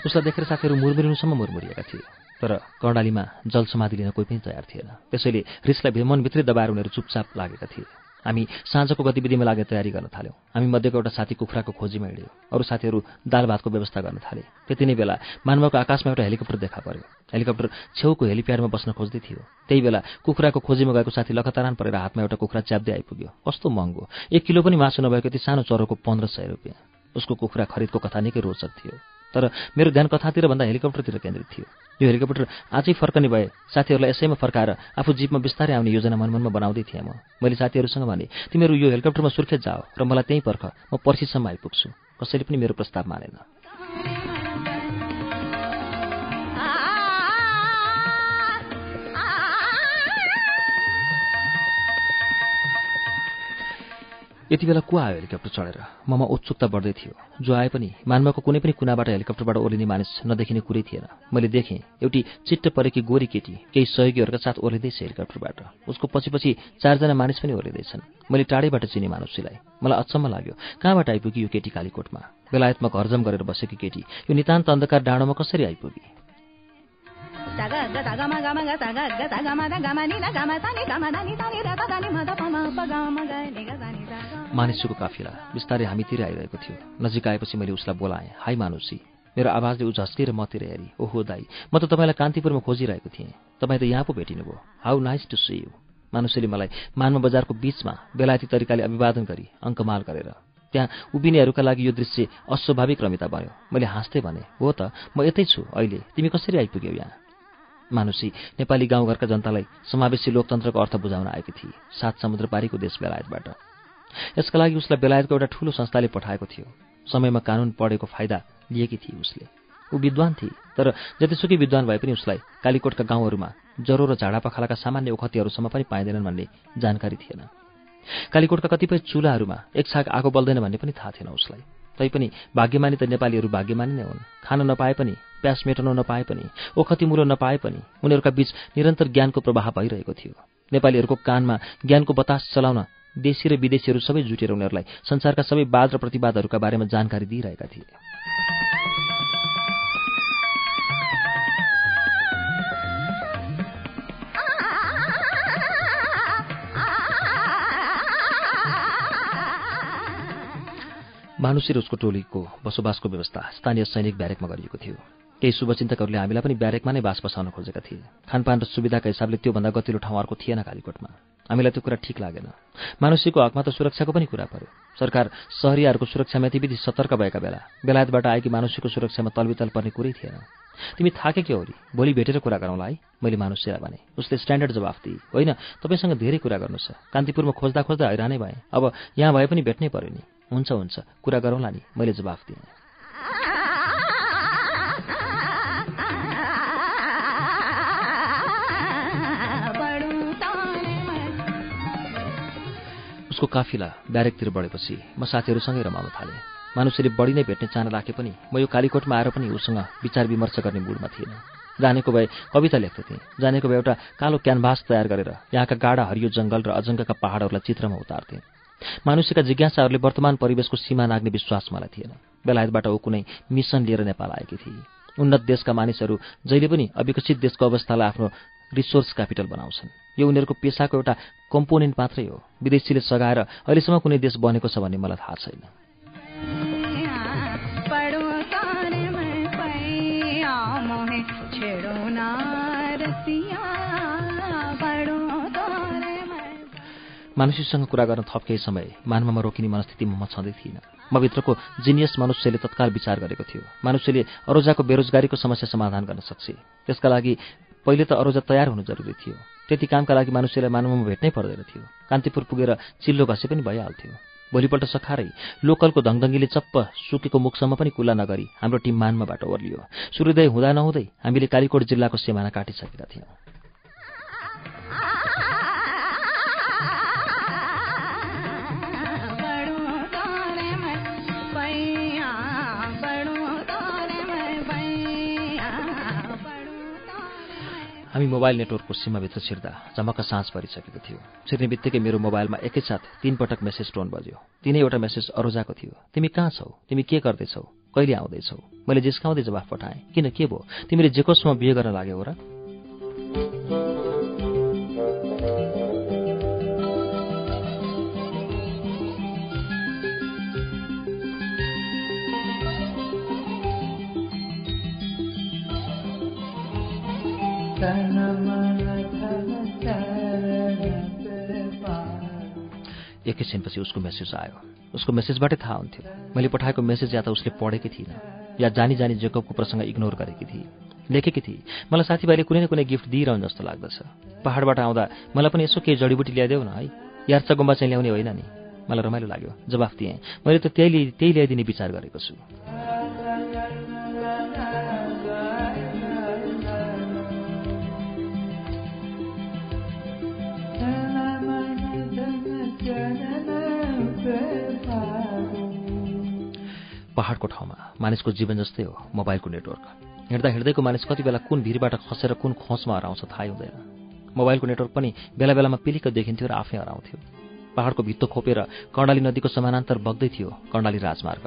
उसलाई देखेर साथीहरू मुरमुरिनुसम्म मुरमुरिएका थिए। तर कर्णालीमा जल समाधि लिन कोही पनि तयार थिएन। त्यसैले रिसलाई मनभित्रै दबाएर उनीहरू चुपचाप लागेका थिए। हामी साँझको गतिविधिमा लाग्ने तयारी गर्न थाल्यौँ। हामी मध्येको एउटा साथी कुखुराको खोजीमा हिँड्यो। अरू साथीहरू दाल भातको व्यवस्था गर्न थाले। त्यति नै बेला मानवको आकाशमा एउटा हेलिकप्टर देखा पर्यो। हेलिकप्टर छेउको हेलिप्याडमा बस्न खोज्दै थियो। त्यही बेला कुखुराको खोजीमा गएको साथी लखतारान परेर हातमा एउटा कुखुरा च्याप्दै आइपुग्यो। कस्तो महँगो। एक किलो पनि मासु नभएको यति सानो चरोको पन्ध्र सय रुपियाँ। उसको कुखुरा खरिदको कथा निकै रोचक थियो। तर मेरो ध्यान कथातिर भन्दा हेलिकप्टरतिर केन्द्रित थियो। यो हेलिकप्टर आजै फर्कने भए साथीहरूलाई यसैमा फर्काएर आफू जीपमा बिस्तारै आउने योजना मनमनमा बनाउँदै थिएँ म। मैले साथीहरूसँग भने तिमीहरू यो हेलिकप्टरमा सुर्खेत जाओ र मलाई त्यहीँ पर्ख म पर्सिसम्म आइपुग्छु। कसैले पनि मेरो प्रस्ताव मानेन। यति बेला को आयो हेलिकप्टर चढेर। ममा उत्सुकता बढ्दै थियो। जो आए पनि मानवको कुनै पनि कुनाबाट हेलिकप्टरबाट ओर्लिने मानिस नदेखिने कुरै थिएन। मैले देखेँ एउटी चिट्ट परेकी गोरी केटी केही सहयोगीहरूका साथ ओर्लिँदैछ हेलिकप्टरबाट। उसको पछि पछि चारजना मानिस पनि ओर्लिँदैछन्। मैले टाढैबाट चिने मानुषीलाई। मलाई अचम्म लाग्यो कहाँबाट आइपुगी यो केटी कालीकोटमा? बेलायतमा घरजम गरेर बसेकी केटी यो नितान्त अन्धकार डाँडोमा कसरी आइपुगी? मानिसको काफिला बिस्तारै हामीतिर आइरहेको थियो। नजिक आएपछि मैले उसलाई बोलाएँ हाई मानुसी मेरो आवाजले ऊ झस्केर मतिर हेरी। ओहो दाई म त तपाईँलाई कान्तिपुरमा खोजिरहेको थिएँ। तपाईँ त यहाँ पो भेटिनुभयो। How nice to see you मानुषले मलाई मानमा बजारको बिचमा बेलायती तरिकाले अभिवादन गरी अङ्कमाल गरेर त्यहाँ उभिनेहरूका लागि यो दृश्य अस्वाभाविक रमिता भयो मैले हाँस्दै भने हो त म यतै छु अहिले। तिमी कसरी आइपुग्यौ यहाँ? मानुषी नेपाली गाउँघरका जनतालाई समावेशी लोकतन्त्रको अर्थ बुझाउन आएकी थिए सात समुद्र पारीको देश बेलायतबाट। यसका लागि उसलाई बेलायतको एउटा ठूलो संस्थाले पठाएको थियो। समयमा कानुन पढेको फाइदा लिएकी थिए उसले। ऊ विद्वान थिए तर जतिसुकै विद्वान भए पनि उसलाई कालीकोटका गाउँहरूमा ज्वरो र झाडापखालाका सामान्य उखतीहरूसम्म पनि पाइँदैनन् भन्ने जानकारी थिएन। कालीकोटका कतिपय चुलाहरूमा एक छाक आगो बल्दैन भन्ने पनि थाहा थिएन उसलाई। तैपनि भाग्यमानी त नेपालीहरू भाग्यमानी नै हुन्। खान नपाए पनि प्यास मेटाउन नपाए पनि ओखती मुलो नपाए पनि उनीहरूका बीच निरन्तर ज्ञानको प्रवाह भइरहेको थियो। नेपालीहरूको कानमा ज्ञानको बतास चलाउन देशी र विदेशीहरू सबै जुटेर उनीहरूलाई संसारका सबै वाद र प्रतिवादहरूका बारेमा जानकारी दिइरहेका थिए। मानुषी र उसको टोलीको बसोबासको व्यवस्था स्थानीय सैनिक ब्यारेकमा गरिएको थियो। केही शुभचिन्तकहरूले हामीलाई पनि ब्यारेकमा नै बास बसाउन खोजेका थिए। खानपान र सुविधाका हिसाबले त्योभन्दा गतिलो ठाउँ अर्को थिएन कालीकोटमा। हामीलाई त्यो कुरा ठिक लागेन। मानुषीको हकमा त सुरक्षाको पनि कुरा पर्यो। सरकार सहरीहरूको सुरक्षामा यतिविधि सतर्क भएका बेला बेलायतबाट आएकी मानुषीको सुरक्षामा तलबितल पर्ने कुरै थिएन। तिमी थाके के हो भोलि भेटेर कुरा गरौँला है? मैले मानुषीलाई भने। उसले स्ट्यान्डर्ड जवाफ दिए। होइन तपाईँसँग धेरै कुरा गर्नु छ। कान्तिपुरमा खोज्दा खोज्दा हैरानै भएँ। अब यहाँ भए पनि भेट्नै पर्यो नि। हुन्छ हुन्छ। कुरा गरौँला नि। मैले जवाफ दिएँ। उसको काफिला ब्यारेकतिर बढेपछि म साथीहरूसँगै रमाउन थालेँ। मानुषले बढी नै भेट्ने चाहना राखे पनि म यो कालीकोटमा आएर पनि उसँग विचार विमर्श गर्ने मुडमा थिएन। जानेको भए कविता लेख्दथेँ जानेको भए एउटा कालो क्यानभास तयार गरेर यहाँका गाडा हरियो जङ्गल र अजङ्गका पहाडहरूलाई चित्रमा उतार्थेँ। मानुषका जिज्ञासाहरूले वर्तमान परिवेशको सीमा नाग्ने विश्वास मलाई थिएन। बेलायतबाट ऊ कुनै मिसन लिएर नेपाल आएकी थिए। उन्नत देशका मानिसहरू जहिले पनि अविकसित देशको अवस्थालाई आफ्नो रिसोर्स क्यापिटल बनाउँछन्। यो उनीहरूको पेसाको एउटा कम्पोनेन्ट मात्रै हो। विदेशीले सघाएर अहिलेसम्म कुनै देश बनेको छ भन्ने मलाई थाहा छैन। मानुषीसँग कुरा गर्न थप केही समय मानवमा रोकिने मनस्थितिमा म छँदै थिइनँ। म भित्रको जिनियस मनुष्यले तत्काल विचार गरेको थियो। मनुष्यले अरोजाको बेरोजगारीको समस्या समाधान गर्न सक्छ। त्यसका लागि पहिले त अरोजा तयार हुनु जरुरी थियो। त्यति कामका लागि मानुष्यलाई मानवमा भेट्नै पर्दैन थियो। कान्तिपुर पुगेर चिल्लो घसे पनि भइहाल्थ्यो। भोलिपल्ट सखारै लोकलको धङधङ्गीले चप्प सुकेको मुखसम्म पनि कुल्ला नगरी हाम्रो टिम मानमाबाट ओर्लियो। सूर्योदय हुँदा नहुँदै हामीले कालीकोट जिल्लाको सिमाना काटिसकेका थियौँ। हामी मोबाइल नेटवर्कको सीमाभित्र छिर्दा झमक्क साँझ परिसकेको थियो। छिर्ने बित्तिकै मेरो मोबाइलमा एकैसाथ तीन पटक मेसेज टोन बज्यो। तिनैवटा मेसेज अरोजाको थियो। तिमी कहाँ छौ? तिमी के गर्दैछौ? कहिले आउँदैछौ? मैले जिस्काउँदै जवाफ पठाएँ। किन के भयो? तिमीले जेकोसमा बिहे गर्न लाग्यौ र एकैछिनपछि उसको मेसेज आयो। उसको मेसेजबाटै थाहा हुन्थ्यो। मैले पठाएको मेसेज या त उसले पढेकै थिइनँ या जानी जानी जेकबको प्रसङ्ग इग्नोर गरेकी थिए लेखेकी थिए मलाई साथीभाइले कुनै न कुनै गिफ्ट दिइरहन् जस्तो लाग्दछ। पहाडबाट आउँदा मलाई पनि यसो केही जडीबुटी ल्याइदेऊ न है। यार्चा गुम्बा चाहिँ ल्याउने होइन नि। मलाई रमाइलो लाग्यो। जवाफ दिएँ। मैले त त्यही त्यही ल्याइदिने विचार गरेको छु। पहाडको ठाउँमा। मानिसको जीवन जस्तै हो मोबाइलको नेटवर्क। हिँड्दा हिँड्दैको मानिस कति बेला कुन भिरबाट खसेर कुन खोसमा हराउँछ थाहै हुँदैन। मोबाइलको नेटवर्क पनि बेला बेलामा पिलिक्क देखिन्थ्यो र आफै हराउँथ्यो। पहाडको भित्तो खोपेर कर्णाली नदीको समानान्तर बग्दै थियो कर्णाली राजमार्ग।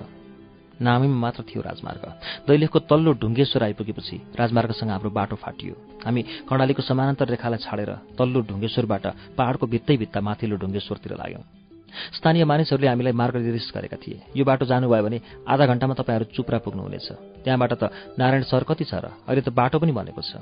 नामैमा मात्र थियो राजमार्ग। दैलेखको तल्लो ढुङ्गेश्वर आइपुगेपछि राजमार्गसँग हाम्रो बाटो फाटियो। हामी कर्णालीको समानान्तर रेखालाई छाडेर तल्लो ढुङ्गेश्वरबाट पहाडको भित्तै भित्ता माथिल्लो ढुङ्गेश्वरतिर लाग्यौँ। स्थानीय मानिसहरूले हामीलाई मार्गनिर्देश गरेका थिए। यो बाटो जानुभयो भने आधा घण्टामा तपाईँहरू चुप्रा पुग्नुहुनेछ। त्यहाँबाट त नारायण सर कति छ र? अहिले त बाटो पनि बनेको छ।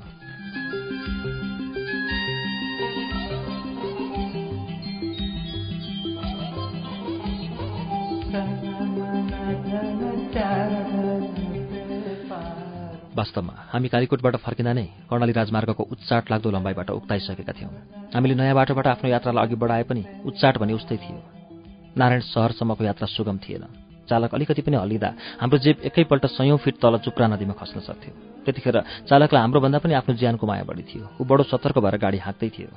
वास्तवमा हामी कालीकोटबाट फर्किँदा नै कर्णाली राजमार्गको उच्चाट लाग्दो लम्बाइबाट उक्ताइसकेका थियौँ। हामीले नयाँ बाटोबाट आफ्नो यात्रालाई अघि बढाए पनि उच्चाट भने उस्तै थियो। नारायण सहरसम्मको यात्रा सुगम थिएन। चालक अलिकति पनि हल्लिँदा हाम्रो जेब एकैपल्ट सयौँ फिट तल चुप्रा नदीमा खस्न सक्थ्यो। त्यतिखेर चालकलाई हाम्रो भन्दा पनि आफ्नो ज्यानको माया बढी थियो। ऊ बडो सतर्क भएर गाडी हाँक्दै थियो।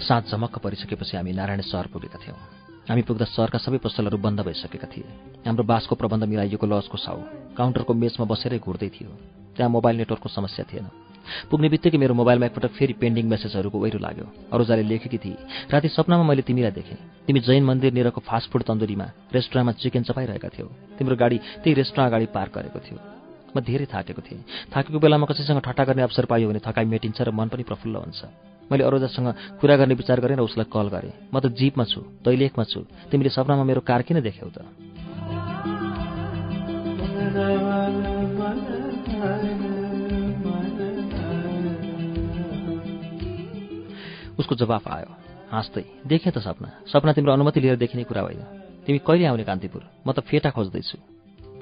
साँझ झमक्क परिसकेपछि हामी नारायण सहर पुगेका थियौँ। हामी पुग्दा सहरका सबै पसलहरू बन्द भइसकेका थिए। हाम्रो बासको प्रबन्ध मिलाइएको लजको साउ काउन्टरको मेचमा बसेरै घुर्दै थियो। त्यहाँ मोबाइल नेटवर्कको समस्या थिएन। पुग्ने बित्तिकै मेरो मोबाइलमा एकपटक फेरि पेन्डिङ मेसेजहरूको वैरो लाग्यो। अरूजाले लेखेकी थिए राति सपनामा मैले तिमीलाई देखेँ। तिमी जैन मन्दिर निरको फास्टफुड तन्दुरीमा रेस्टुरेन्टमा चिकन चपाइरहेका थियौ। तिम्रो गाडी त्यही रेस्टुरेन्ट अगाडि पार्क गरेको थियो। म धेरै थाकेको थिएँ। थाकेको बेलामा कसैसँग ठट्टा गर्ने अवसर पाइयो भने थकाइ मेटिन्छ र मन पनि प्रफुल्ल हुन्छ। मैले अरूजासँग कुरा गर्ने विचार गरेँ र उसलाई कल गरेँ। म त जिपमा छु दैलेखमा छु। तिमीले सपनामा मेरो कार किन देख्यौ त? उसको जवाफ आयो हाँस्दै देखेँ त सपना। सपना तिम्रो अनुमति लिएर देखिने कुरा होइन तिमी कहिले आउने कान्तिपुर? म त फेटा खोज्दैछु।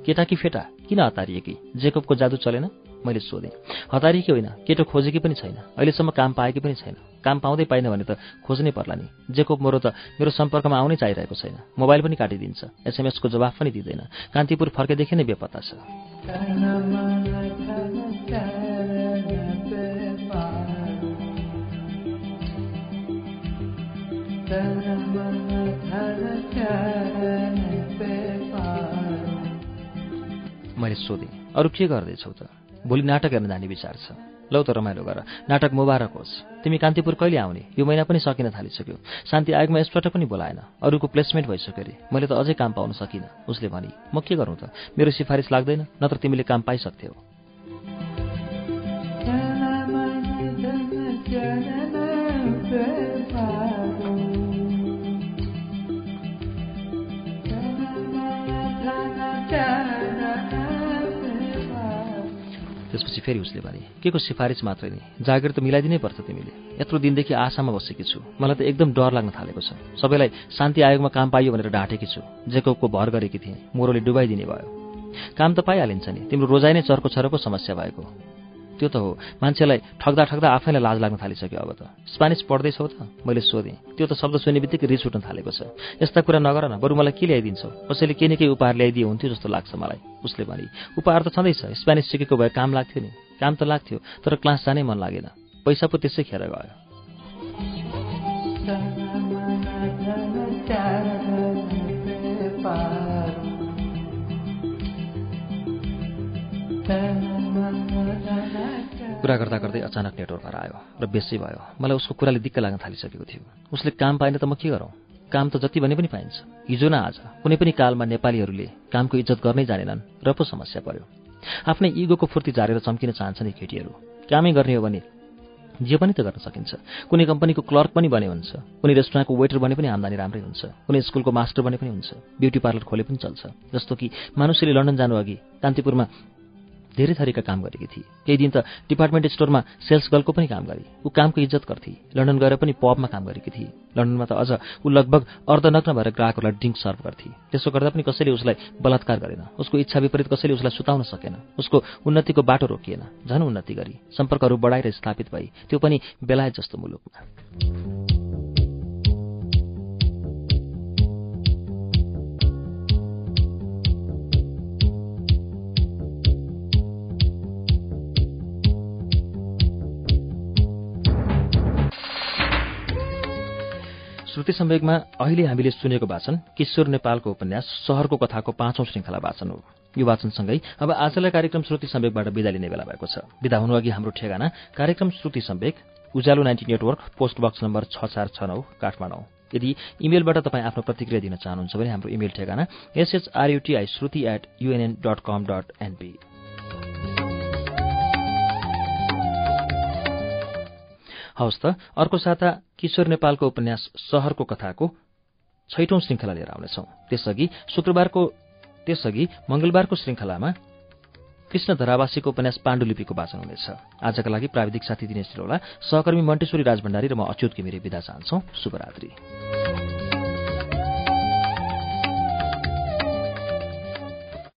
केटा कि फेटा? किन हतारिए कि जेकबको जादु चलेन? मैले सोधेँ। हतारिएकी होइन? केटो खोजेकी पनि छैन। अहिलेसम्म काम पाएकी पनि छैन। काम पाउँदै पाइन भने त खोज्नै पर्ला नि। जेकोब मोरो त मेरो सम्पर्कमा आउनै चाहिरहेको छैन। मोबाइल पनि काटिदिन्छ। एसएमएसको जवाफ पनि दिँदैन। कान्तिपुर फर्केदेखि नै बेपत्ता छ। मैले सोधेँ। अरू के गर्दैछौ त? भोलि नाटक हेर्न जाने विचार छ। लौ त रमाइलो गर। नाटक मुबारक होस्। तिमी कान्तिपुर कहिले आउने? यो महिना पनि सकिन थालिसक्यो। शान्ति आयोगमा यसपल्ट पनि बोलाएन। अरूको प्लेसमेन्ट भइसक्यो अरे। मैले त अझै काम पाउन सकिनँ। उसले भने म के गरौँ त? मेरो सिफारिस लाग्दैन नत्र तिमीले काम पाइसक्थ्यौ। त्यसपछि फेरि उसले भने के को सिफारिस मात्रै नै? जागिर त मिलाइदिनै पर्छ तिमीले। यत्रो दिनदेखि आशामा बसेकी छु। मलाई त एकदम डर लाग्न थालेको छ। सबैलाई शान्ति आयोगमा काम पाइयो भनेर ढाँटेकी छु। जेकोबको भर गरेकी थिएँ मोरोले डुबाइदिने भयो। काम त पाइहालिन्छ नि। तिम्रो रोजाइ नै चर्को छरको समस्या भएको। त्यो त हो। मान्छेलाई ठग्दा ठग्दा आफैलाई लाज लाग्न थालिसक्यो अब त। स्पानिस पढ्दैछौ त मैले सोधेँ। त्यो त शब्द सुन्ने बित्तिकै रिस उठ्न थालेको छ। यस्ता कुरा नगर न बरु मलाई के ल्याइदिन्छौ? कसैले केही न केही उपहार ल्याइदिए हुन्थ्यो जस्तो लाग्छ मलाई उसले भने। उपहार त छँदैछ स्पेनिस सिकेको भए काम लाग्थ्यो नि। काम त लाग्थ्यो तर क्लास जानै मन लागेन। पैसा पो त्यसै खेर गयो। कुरा गर्दा गर्दै अचानक नेटवर्क आयो र बेसी भयो। मलाई उसको कुराले दिक्क लाग्न थालिसकेको थियो। उसले काम पाएन त म के गरौँ? काम त जति भने पनि पाइन्छ। हिजो न आज कुनै पनि कालमा नेपालीहरूले कामको इज्जत गर्नै जानेनन् र पो समस्या पर्यो। आफ्नै इगोको फुर्ती झारेर चम्किन चाहन्छन् यी केटीहरू। कामै गर्ने हो भने जे पनि त गर्न सकिन्छ। कुनै कम्पनीको क्लर्क पनि बने हुन्छ। कुनै रेस्टुरेन्टको वेटर बने पनि आम्दानी राम्रै हुन्छ। कुनै स्कुलको मास्टर बने पनि हुन्छ। ब्युटी पार्लर खोले पनि चल्छ। जस्तो कि मानुषीले लन्डन जानु अघि कान्तिपुरमा धेरै थरीका काम गरेकी थिए केही दिन त डिपार्टमेन्ट स्टोरमा सेल्स गर्लको पनि काम गरे। ऊ कामको इज्जत गर्थे। लन्डन गएर पनि पबमा काम गरेकी थिए लन्डनमा त अझ ऊ लगभग अर्धनग्न भएर ग्राहकहरूलाई ड्रिङ्क सर्भ गर्थे। त्यसो गर्दा पनि कसैले उसलाई बलात्कार गरेन। उसको इच्छा विपरीत कसैले उसलाई सुताउन सकेन। उसको उन्नतिको बाटो रोकिएन। झन् उन्नति गरी। सम्पर्कहरू बढाएर स्थापित भई। त्यो पनि बेलायत जस्तो मुलुकमा। श्रुति सम्वेकमा अहिले हामीले सुनेको वाचन किशोर नेपालको उपन्यास सहरको कथाको पाँचौं श्रृङ्खला वाचन हो। यो वाचनसँगै अब आजलाई कार्यक्रम श्रुति सम्वेकबाट विदा लिने बेला भएको छ। विदा हुनु अघि हाम्रो ठेगाना कार्यक्रम Shruti Sambek Ujyaalo ninety network post box number छ चार छ नौ काठमाडौँ। यदि इमेलबाट तपाईँ आफ्नो प्रतिक्रिया दिन चाहनुहुन्छ भने हाम्रो इमेल ठेगाना SHRUTI Shruti at UNN dot com dot NP हवस् त अर्को साता किशोर नेपालको उपन्यास सहरको कथाको छैटौं श्रृङ्खला लिएर आउनेछौ। त्यसअघि शुक्रबारको त्यसअघि मंगलबारको श्रृङ्खलामा कृष्ण धरावासीको उपन्यास पाण्डुलिपिको वाचन हुनेछ। आजका लागि प्राविधिक साथी दिनेश तिरौला सहकर्मी मण्टेश्वरी राजभण्डारी र म अच्युत घिमिरे विदा चाहन्छौ। शुभरात्री।